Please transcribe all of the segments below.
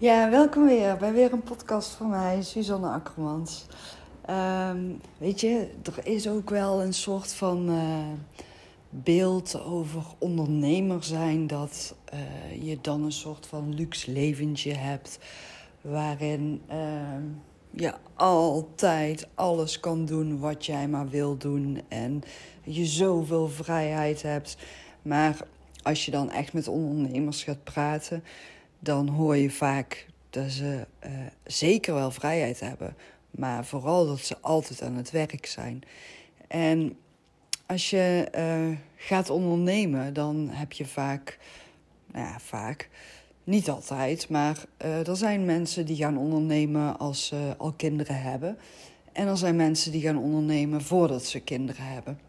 Ja, welkom weer bij weer een podcast van mij, Suzanne Akkermans. Ehm, weet je, er is ook wel een soort van eh, beeld over ondernemer zijn dat eh, je dan een soort van luxe leventje hebt waarin ehm, je altijd alles kan doen wat jij maar wil doen en je zoveel vrijheid hebt. Maar als je dan echt met ondernemers gaat praten dan hoor je vaak dat ze uh, zeker wel vrijheid hebben, maar vooral dat ze altijd aan het werk zijn. En als je uh, gaat ondernemen, dan heb je vaak, nou ja, vaak, niet altijd, maar uh, er zijn mensen die gaan ondernemen als ze al kinderen hebben. En er zijn mensen die gaan ondernemen voordat ze kinderen hebben.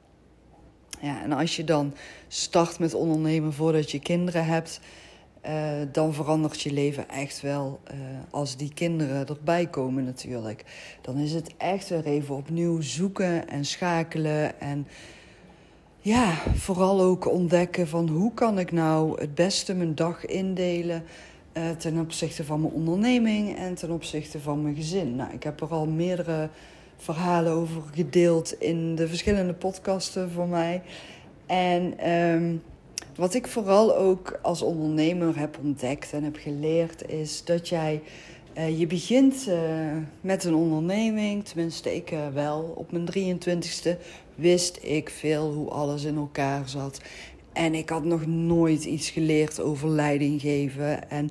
Ja, en als je dan start met ondernemen voordat je kinderen hebt, uh, dan verandert je leven echt wel uh, als die kinderen erbij komen natuurlijk. Dan is het echt weer even opnieuw zoeken en schakelen en ja, vooral ook ontdekken van hoe kan ik nou het beste mijn dag indelen uh, ten opzichte van mijn onderneming en ten opzichte van mijn gezin. Nou, ik heb er al meerdere verhalen over gedeeld in de verschillende podcasten van mij. En um, wat ik vooral ook als ondernemer heb ontdekt en heb geleerd, is dat jij. Uh, je begint uh, met een onderneming, tenminste ik uh, wel. Op mijn 23ste wist ik veel hoe alles in elkaar zat. En ik had nog nooit iets geleerd over leiding geven. En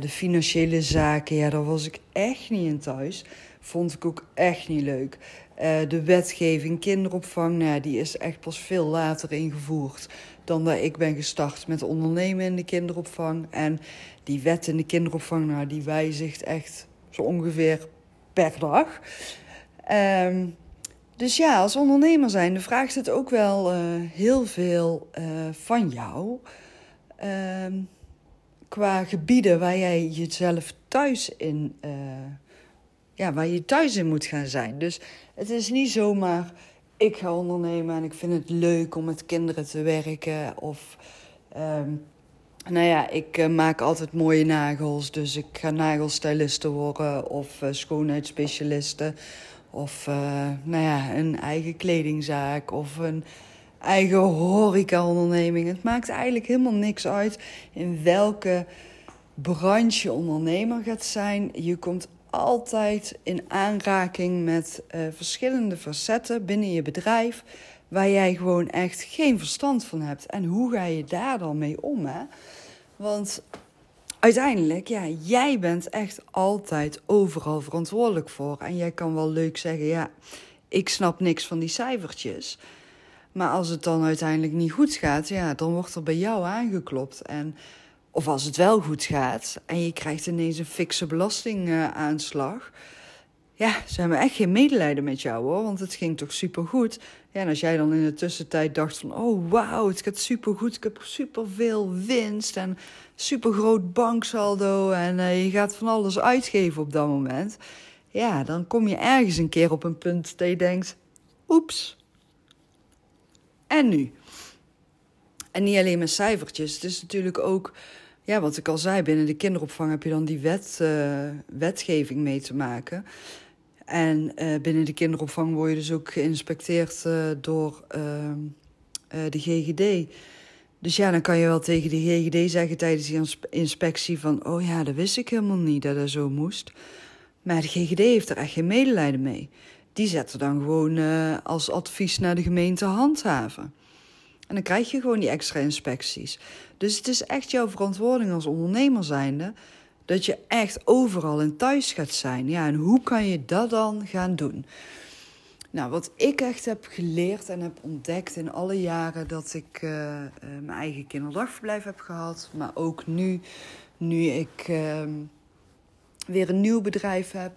de financiële zaken, ja, daar was ik echt niet in thuis. Vond ik ook echt niet leuk. De wetgeving, kinderopvang, nou, die is echt pas veel later ingevoerd dan dat ik ben gestart met ondernemen in de kinderopvang. En die wet in de kinderopvang, nou, die wijzigt echt zo ongeveer per dag. Um, dus ja, als ondernemer zijn, vraagt het ook wel uh, heel veel uh, van jou. Um, qua gebieden waar jij jezelf thuis in, ja, waar je thuis in moet gaan zijn. Dus het is niet zomaar ik ga ondernemen en ik vind het leuk om met kinderen te werken. Of, um, nou ja, ik uh, maak altijd mooie nagels, dus ik ga nagelstyliste worden of uh, schoonheidsspecialiste. Of, uh, nou ja, een eigen kledingzaak of een eigen horeca-onderneming. Het maakt eigenlijk helemaal niks uit in welke branche ondernemer gaat zijn. Je komt altijd in aanraking met uh, verschillende facetten binnen je bedrijf. Waar jij gewoon echt geen verstand van hebt. En hoe ga je daar dan mee om? Hè? Want uiteindelijk, ja, jij bent echt altijd overal verantwoordelijk voor. En jij kan wel leuk zeggen, ja, ik snap niks van die cijfertjes. Maar als het dan uiteindelijk niet goed gaat, ja, dan wordt er bij jou aangeklopt. En of als het wel goed gaat en je krijgt ineens een fikse belastingaanslag. Ja, ze hebben echt geen medelijden met jou hoor, want het ging toch supergoed. Ja, en als jij dan in de tussentijd dacht van, oh wauw, het gaat supergoed, ik heb superveel winst en supergroot banksaldo en uh, je gaat van alles uitgeven op dat moment. Ja, dan kom je ergens een keer op een punt dat je denkt, oeps. En nu? En niet alleen met cijfertjes, het is natuurlijk ook ja, wat ik al zei, binnen de kinderopvang heb je dan die wet, uh, wetgeving mee te maken. En uh, binnen de kinderopvang word je dus ook geïnspecteerd uh, door ehm, de GGD. Dus ja, dan kan je wel tegen de GGD zeggen tijdens die inspectie van... oh ja, dat wist ik helemaal niet dat dat zo moest. Maar de GGD heeft er echt geen medelijden mee. Die zetten dan gewoon als advies naar de gemeente handhaven. En dan krijg je gewoon die extra inspecties. Dus het is echt jouw verantwoording als ondernemer zijnde dat je echt overal in thuis gaat zijn. Ja, en hoe kan je dat dan gaan doen? Nou, wat ik echt heb geleerd en heb ontdekt in alle jaren dat ik uh, uh, mijn eigen kinderdagverblijf heb gehad, maar ook nu, nu ik uh, weer een nieuw bedrijf heb.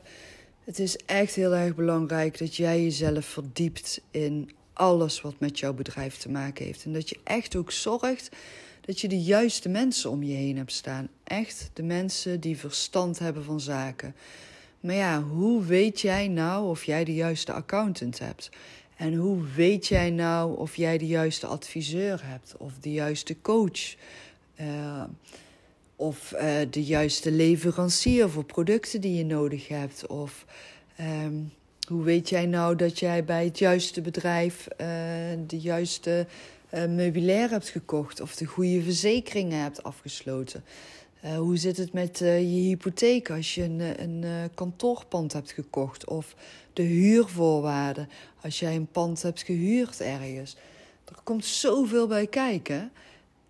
Het is echt heel erg belangrijk dat jij jezelf verdiept in alles wat met jouw bedrijf te maken heeft. En dat je echt ook zorgt dat je de juiste mensen om je heen hebt staan. Echt de mensen die verstand hebben van zaken. Maar ja, hoe weet jij nou of jij de juiste accountant hebt? En hoe weet jij nou of jij de juiste adviseur hebt of de juiste coach? Uh, Of uh, de juiste leverancier voor producten die je nodig hebt. Of um, hoe weet jij nou dat jij bij het juiste bedrijf uh, de juiste uh, meubilair hebt gekocht? Of de goede verzekeringen hebt afgesloten? hoe zit het met je hypotheek als je een, een kantoorpand hebt gekocht? Of de huurvoorwaarden als jij een pand hebt gehuurd ergens? Er komt zoveel bij kijken.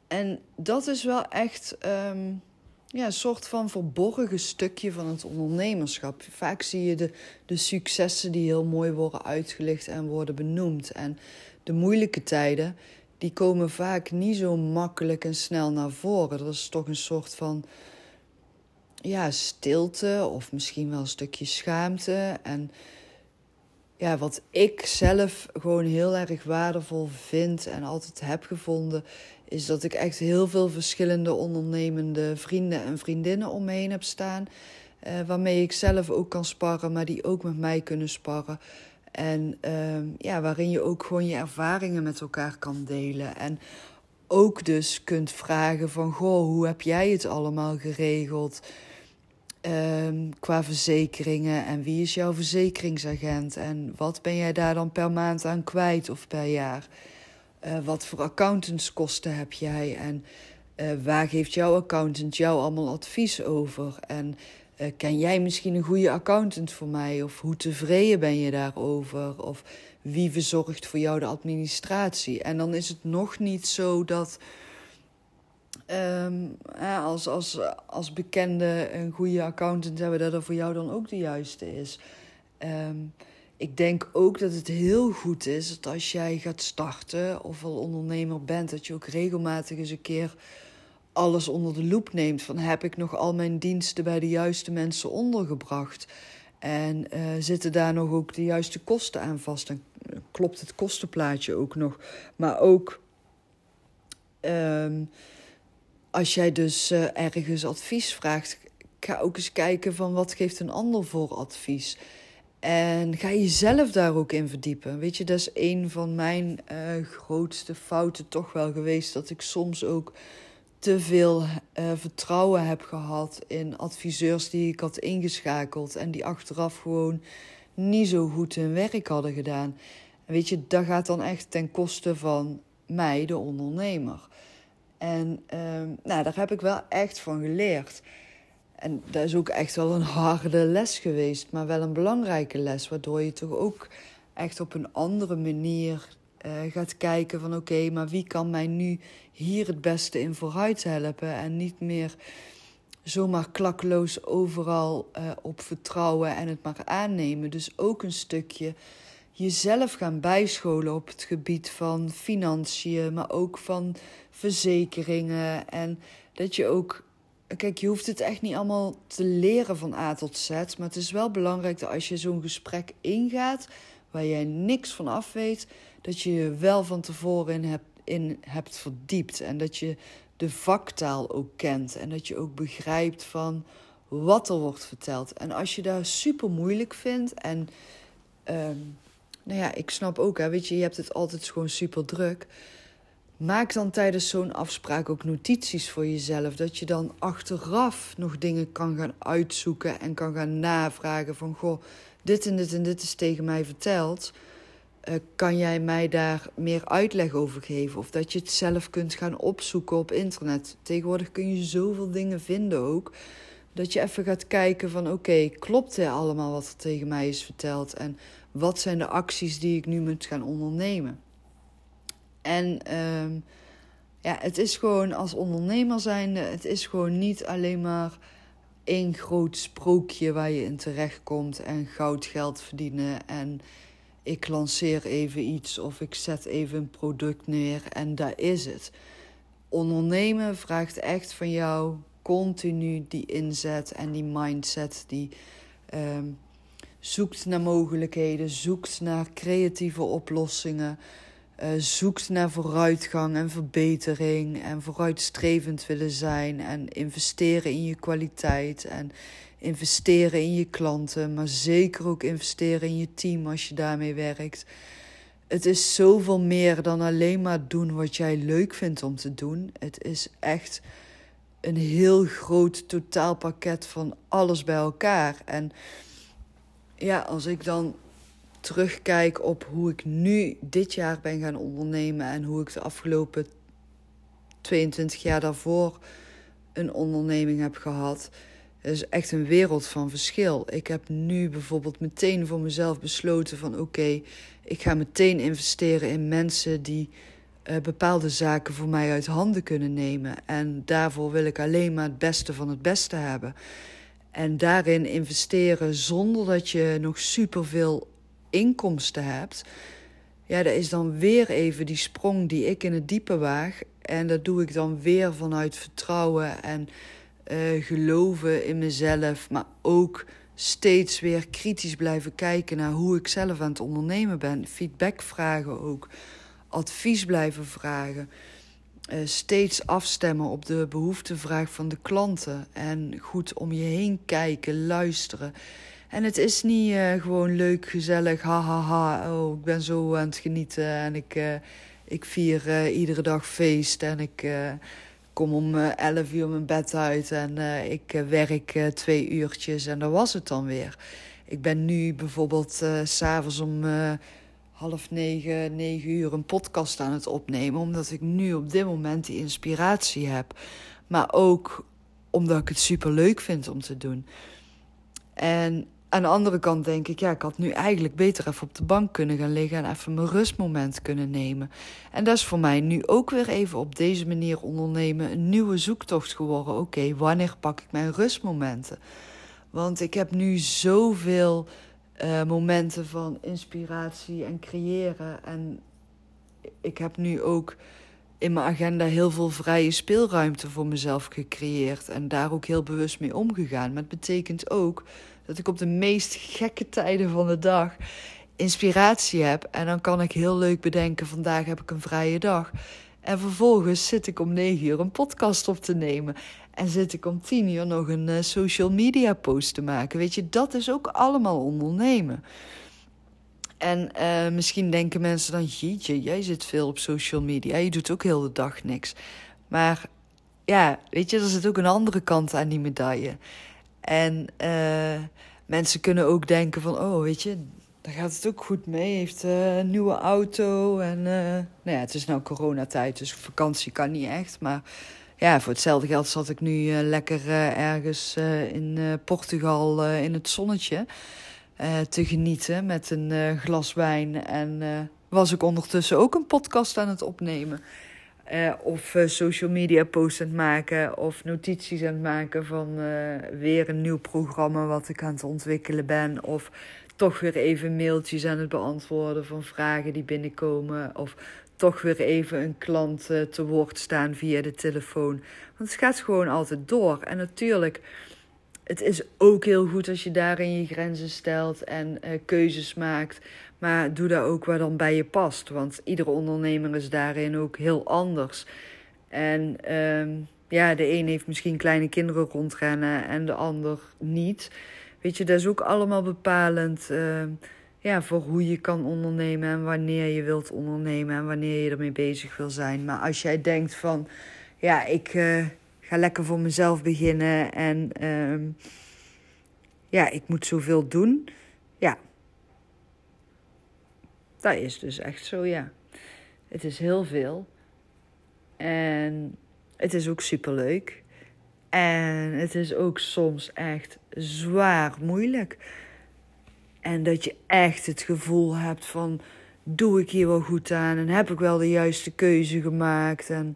En dat is wel echt um, ja, een soort van verborgen stukje van het ondernemerschap. Vaak zie je de, de successen die heel mooi worden uitgelicht en worden benoemd. En de moeilijke tijden, die komen vaak niet zo makkelijk en snel naar voren. Dat is toch een soort van ja, stilte of misschien wel een stukje schaamte. En ja, wat ik zelf gewoon heel erg waardevol vind en altijd heb gevonden, is dat ik echt heel veel verschillende ondernemende vrienden en vriendinnen om me heen heb staan. Uh, waarmee ik zelf ook kan sparren, maar die ook met mij kunnen sparren. En uh, ja, waarin je ook gewoon je ervaringen met elkaar kan delen. En ook dus kunt vragen van, goh, hoe heb jij het allemaal geregeld? Um, qua verzekeringen en wie is jouw verzekeringsagent en wat ben jij daar dan per maand aan kwijt of per jaar? Uh, wat voor accountantskosten heb jij en uh, waar geeft jouw accountant jou allemaal advies over? En uh, ken jij misschien een goede accountant voor mij? Of hoe tevreden ben je daarover? Of wie verzorgt voor jou de administratie? En dan is het nog niet zo dat Um, als, als, als bekende een goede accountant hebben, dat er voor jou dan ook de juiste is. Um, ik denk ook dat het heel goed is dat als jij gaat starten of al ondernemer bent, dat je ook regelmatig eens een keer alles onder de loep neemt. Van heb ik nog al mijn diensten bij de juiste mensen ondergebracht? En uh, zitten daar nog ook de juiste kosten aan vast? En klopt het kostenplaatje ook nog? Maar ook. Um, als jij dus uh, ergens advies vraagt, ga ook eens kijken van wat geeft een ander voor advies. En ga jezelf daar ook in verdiepen. Weet je, dat is een van mijn uh, grootste fouten toch wel geweest. Dat ik soms ook te veel uh, vertrouwen heb gehad in adviseurs die ik had ingeschakeld. En die achteraf gewoon niet zo goed hun werk hadden gedaan. Weet je, dat gaat dan echt ten koste van mij, de ondernemer. En um, nou, daar heb ik wel echt van geleerd. En dat is ook echt wel een harde les geweest, maar wel een belangrijke les, waardoor je toch ook echt op een andere manier uh, gaat kijken van oké, maar wie kan mij nu hier het beste in vooruit helpen en niet meer zomaar klakkeloos overal uh, op vertrouwen en het maar aannemen. Dus ook een stukje jezelf gaan bijscholen op het gebied van financiën, maar ook van verzekeringen. En dat je ook. Kijk, je hoeft het echt niet allemaal te leren van A tot Z. Maar het is wel belangrijk dat als je zo'n gesprek ingaat. waar jij niks van af weet. dat je je wel van tevoren in hebt, in hebt verdiept. En dat je de vaktaal ook kent. En dat je ook begrijpt van wat er wordt verteld. En als je daar super moeilijk vindt en. Um, nou ja, ik snap ook, hè, weet je, je hebt het altijd gewoon super druk. Maak dan tijdens zo'n afspraak ook notities voor jezelf. Dat je dan achteraf nog dingen kan gaan uitzoeken en kan gaan navragen van goh, dit en dit en dit is tegen mij verteld. Uh, kan jij mij daar meer uitleg over geven? Of dat je het zelf kunt gaan opzoeken op internet. Tegenwoordig kun je zoveel dingen vinden ook. Dat je even gaat kijken van oké, klopt dit allemaal wat er tegen mij is verteld? En wat zijn de acties die ik nu moet gaan ondernemen? En um, ja, het is gewoon als ondernemer zijnde, het is gewoon niet alleen maar één groot sprookje waar je in terecht komt en goud geld verdienen en ik lanceer even iets of ik zet even een product neer en daar is het. Ondernemen vraagt echt van jou continu die inzet en die mindset die um, zoekt naar mogelijkheden, zoekt naar creatieve oplossingen, uh, zoekt naar vooruitgang en verbetering en vooruitstrevend willen zijn en investeren in je kwaliteit en investeren in je klanten, maar zeker ook investeren in je team als je daarmee werkt. Het is zoveel meer dan alleen maar doen wat jij leuk vindt om te doen. Het is echt een heel groot totaalpakket van alles bij elkaar. En ja, als ik dan terugkijk op hoe ik nu dit jaar ben gaan ondernemen en hoe ik de afgelopen 22 jaar daarvoor een onderneming heb gehad, is echt een wereld van verschil. Ik heb nu bijvoorbeeld meteen voor mezelf besloten van oké, ik ga meteen investeren in mensen die uh, bepaalde zaken voor mij uit handen kunnen nemen. En daarvoor wil ik alleen maar het beste van het beste hebben. En daarin investeren zonder dat je nog superveel inkomsten hebt. Ja, dat is dan weer even die sprong die ik in het diepe waag. En dat doe ik dan weer vanuit vertrouwen en uh, geloven in mezelf. Maar ook steeds weer kritisch blijven kijken naar hoe ik zelf aan het ondernemen ben. Feedback vragen ook. Advies blijven vragen. Uh, steeds afstemmen op de behoeftevraag van de klanten. En goed om je heen kijken, luisteren. En het is niet uh, gewoon leuk, gezellig, hahaha. Ha, ha. Oh, ik ben zo aan het genieten en ik, uh, ik vier iedere dag feest. En ik kom om 11 uur mijn bed uit en ik werk twee uurtjes en dat was het dan weer. Ik ben nu bijvoorbeeld s s'avonds om half negen, negen uur een podcast aan het opnemen. Omdat ik nu op dit moment die inspiratie heb. Maar ook omdat ik het super leuk vind om te doen. En aan de andere kant denk ik, ja, ik had nu eigenlijk beter even op de bank kunnen gaan liggen en even mijn rustmoment kunnen nemen. En dat is voor mij nu ook weer even op deze manier ondernemen een nieuwe zoektocht geworden. Oké, wanneer pak ik mijn rustmomenten? Want ik heb nu zoveel uh, momenten van inspiratie en creëren. En ik heb nu ook in mijn agenda heel veel vrije speelruimte voor mezelf gecreëerd. En daar ook heel bewust mee omgegaan. Maar het betekent ook dat ik op de meest gekke tijden van de dag inspiratie heb. En dan kan ik heel leuk bedenken: vandaag heb ik een vrije dag. En vervolgens zit ik om negen uur een podcast op te nemen. En zit ik om tien uur nog een uh, social media post te maken. Weet je, dat is ook allemaal ondernemen. En uh, misschien denken mensen dan, jeetje, jij zit veel op social media. Je doet ook heel de dag niks. Maar ja, weet je, er zit ook een andere kant aan die medaille. En uh, mensen kunnen ook denken van, oh, weet je, daar gaat het ook goed mee. Heeft een nieuwe auto en, nou ja, het is nou coronatijd, dus vakantie kan niet echt. Maar ja, voor hetzelfde geld zat ik nu uh, lekker uh, ergens uh, in Portugal in het zonnetje te genieten met een glas wijn. En was ik ondertussen ook een podcast aan het opnemen. of social media posts aan het maken. Of notities aan het maken van weer een nieuw programma wat ik aan het ontwikkelen ben. Of toch weer even mailtjes aan het beantwoorden van vragen die binnenkomen. Of toch weer even een klant uh, te woord staan via de telefoon. Want het gaat gewoon altijd door. En natuurlijk, het is ook heel goed als je daarin je grenzen stelt en uh, keuzes maakt. Maar doe dat ook waar dan bij je past. Want iedere ondernemer is daarin ook heel anders. En uh, ja, de een heeft misschien kleine kinderen rondrennen en de ander niet. Weet je, dat is ook allemaal bepalend. Ja, voor hoe je kan ondernemen en wanneer je wilt ondernemen en wanneer je ermee bezig wil zijn. Maar als jij denkt van, ja, ik uh, ga lekker voor mezelf beginnen en uh, ja, ik moet zoveel doen. Ja, dat is dus echt zo, ja. Het is heel veel. En het is ook superleuk. En het is ook soms echt zwaar moeilijk. En dat je echt het gevoel hebt van: doe ik hier wel goed aan? En heb ik wel de juiste keuze gemaakt? En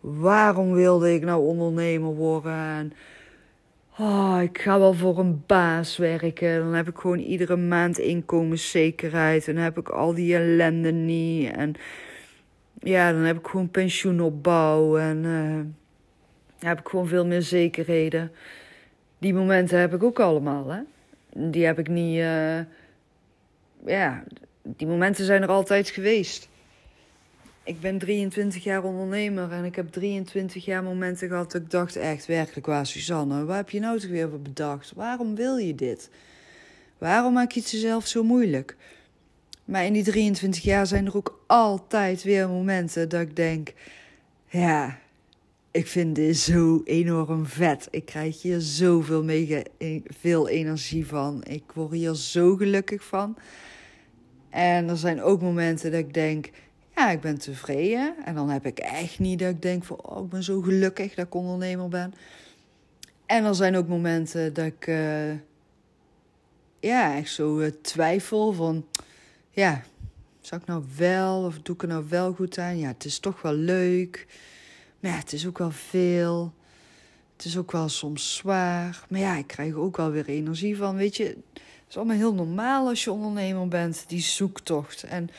waarom wilde ik nou ondernemer worden? En oh, ik ga wel voor een baas werken. Dan heb ik gewoon iedere maand inkomenszekerheid. En heb ik al die ellende niet. En ja, dan heb ik gewoon pensioenopbouw. En uh, heb ik gewoon veel meer zekerheden. Die momenten heb ik ook allemaal, hè? Die heb ik niet. Uh, ja, die momenten zijn er altijd geweest. Ik ben 23 jaar ondernemer en ik heb 23 jaar momenten gehad dat ik dacht echt werkelijk waar, Suzanne, waar heb je nou toch weer voor bedacht? Waarom wil je dit? Waarom maak je het jezelf zo moeilijk? Maar in die 23 jaar zijn er ook altijd weer momenten dat ik denk, ja, ik vind dit zo enorm vet. Ik krijg hier zoveel mega, veel energie van. Ik word hier zo gelukkig van. En er zijn ook momenten dat ik denk, ja, ik ben tevreden. En dan heb ik echt niet dat ik denk van, oh, ik ben zo gelukkig dat ik ondernemer ben. En er zijn ook momenten dat ik, uh, ja, echt zo uh, twijfel van, ja, zou ik nou wel of doe ik er nou wel goed aan? Ja, het is toch wel leuk. Maar het is ook wel veel. Het is ook wel soms zwaar. Maar ja, ik krijg ook wel weer energie van. Weet je, het is allemaal heel normaal als je ondernemer bent, die zoektocht. En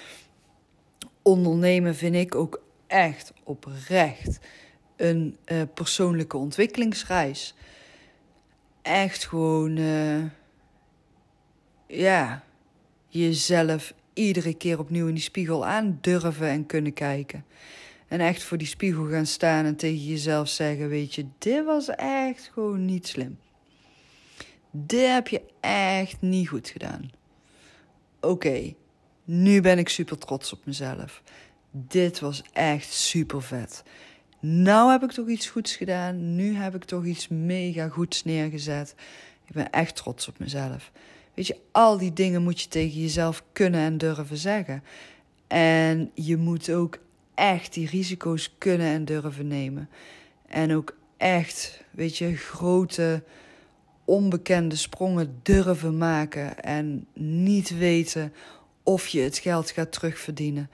ondernemen vind ik ook echt oprecht een uh, persoonlijke ontwikkelingsreis. Echt gewoon, uh, ja, jezelf iedere keer opnieuw in die spiegel aan durven en kunnen kijken. En echt voor die spiegel gaan staan en tegen jezelf zeggen: Weet je, dit was echt gewoon niet slim. Dit heb je echt niet goed gedaan. Oké, nu ben ik super trots op mezelf. Dit was echt super vet. Nou heb ik toch iets goeds gedaan. Nu heb ik toch iets mega goeds neergezet. Ik ben echt trots op mezelf. Weet je, al die dingen moet je tegen jezelf kunnen en durven zeggen. En je moet ook echt die risico's kunnen en durven nemen. En ook echt, weet je, grote onbekende sprongen durven maken. En niet weten of je het geld gaat terugverdienen.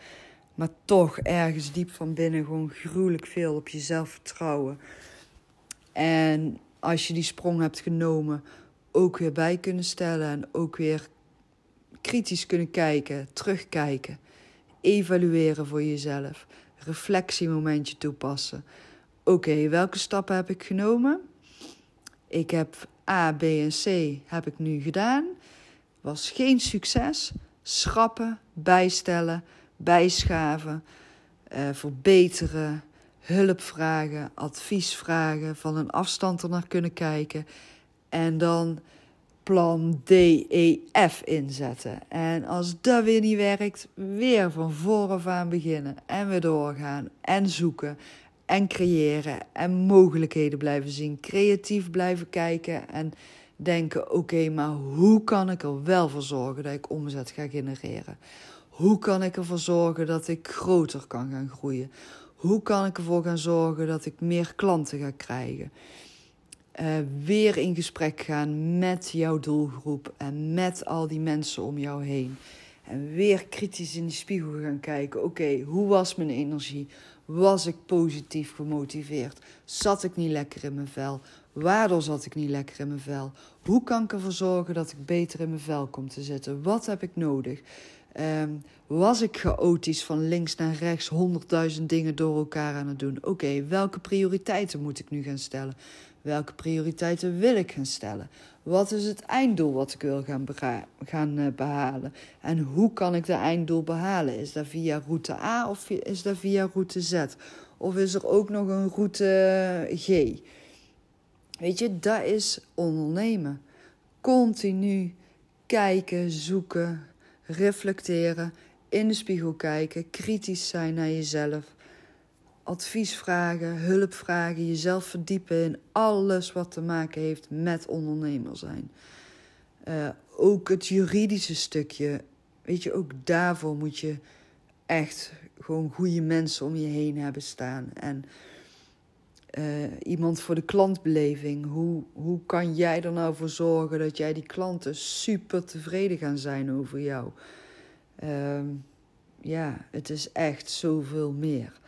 Maar toch ergens diep van binnen gewoon gruwelijk veel op jezelf vertrouwen. En als je die sprong hebt genomen, ook weer bij kunnen stellen en ook weer kritisch kunnen kijken, terugkijken, evalueren voor jezelf, reflectiemomentje toepassen. Oké, welke stappen heb ik genomen? Ik heb A, B en C heb ik nu gedaan. Was geen succes. Schrappen, bijstellen, bijschaven, uh, verbeteren, hulp vragen, advies vragen, van een afstand er naar kunnen kijken en dan plan D, E, F inzetten. En als dat weer niet werkt, weer van vooraf aan beginnen. En weer doorgaan. En zoeken. En creëren. En mogelijkheden blijven zien. Creatief blijven kijken. En denken: oké, maar hoe kan ik er wel voor zorgen dat ik omzet ga genereren? Hoe kan ik ervoor zorgen dat ik groter kan gaan groeien? Hoe kan ik ervoor gaan zorgen dat ik meer klanten ga krijgen? Uh, weer in gesprek gaan met jouw doelgroep en met al die mensen om jou heen. En weer kritisch in die spiegel gaan kijken. Oké, hoe was mijn energie? Was ik positief gemotiveerd? Zat ik niet lekker in mijn vel? Waardoor zat ik niet lekker in mijn vel? Hoe kan ik ervoor zorgen dat ik beter in mijn vel kom te zitten? Wat heb ik nodig? Um, was ik chaotisch van links naar rechts, honderdduizend dingen door elkaar aan het doen? Oké, welke prioriteiten moet ik nu gaan stellen? Welke prioriteiten wil ik gaan stellen? Wat is het einddoel wat ik wil gaan, gaan uh, behalen? En hoe kan ik dat einddoel behalen? Is dat via route A of is dat via route Z? Of is er ook nog een route eh, G? Weet je, dat is ondernemen. Continu kijken, zoeken, reflecteren, in de spiegel kijken, kritisch zijn naar jezelf advies vragen, hulp vragen, jezelf verdiepen in alles wat te maken heeft met ondernemer zijn. Uh, ook het juridische stukje, weet je, ook daarvoor moet je echt gewoon goede mensen om je heen hebben staan. En uh, iemand voor de klantbeleving. Hoe, hoe kan jij er nou voor zorgen dat jij die klanten super tevreden gaan zijn over jou? Uh, ja, het is echt zoveel meer.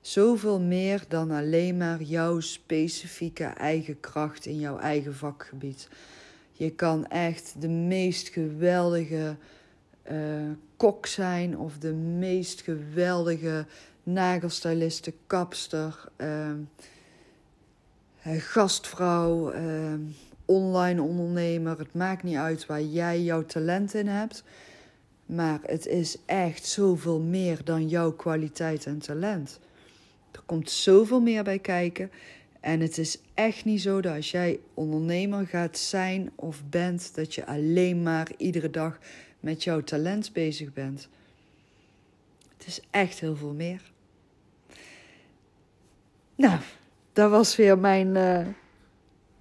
Zoveel meer dan alleen maar jouw specifieke eigen kracht in jouw eigen vakgebied. Je kan echt de meest geweldige uh, kok zijn of de meest geweldige nagelstyliste, kapster, uh, gastvrouw, uh, online ondernemer. Het maakt niet uit waar jij jouw talent in hebt. Maar het is echt zoveel meer dan jouw kwaliteit en talent. Er komt zoveel meer bij kijken. En het is echt niet zo dat als jij ondernemer gaat zijn of bent, dat je alleen maar iedere dag met jouw talent bezig bent. Het is echt heel veel meer. Nou, dat was weer mijn uh,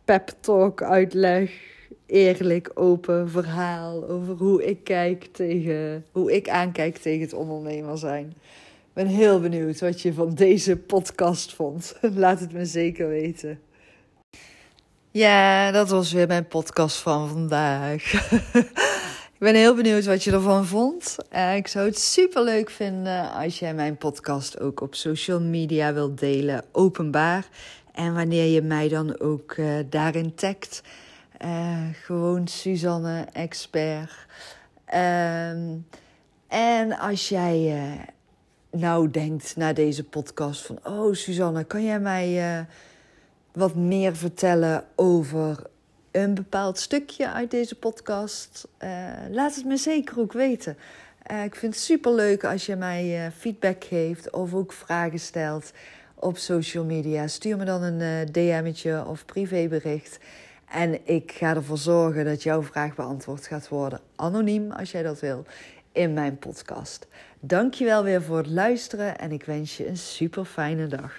pep talk uitleg. Eerlijk, open verhaal over hoe ik kijk tegen, hoe ik aankijk tegen het ondernemer zijn. Ben heel benieuwd wat je van deze podcast vond. Laat het me zeker weten. Ja, dat was weer mijn podcast van vandaag. ik ben heel benieuwd wat je ervan vond. Uh, ik zou het super leuk vinden als jij mijn podcast ook op social media wilt delen, openbaar. En wanneer je mij dan ook uh, daarin tagt. Uh, gewoon Suzanne, expert. Ehm, en als jij nou denkt na deze podcast van... Oh, Suzanne, kan jij mij wat meer vertellen over een bepaald stukje uit deze podcast, uh, laat het me zeker ook weten. Uh, ik vind het super leuk als je mij feedback geeft of ook vragen stelt op social media. Stuur me dan een DM'tje of privébericht. En ik ga ervoor zorgen dat jouw vraag beantwoord gaat worden, anoniem als jij dat wil, in mijn podcast. Dankjewel weer voor het luisteren en ik wens je een super fijne dag.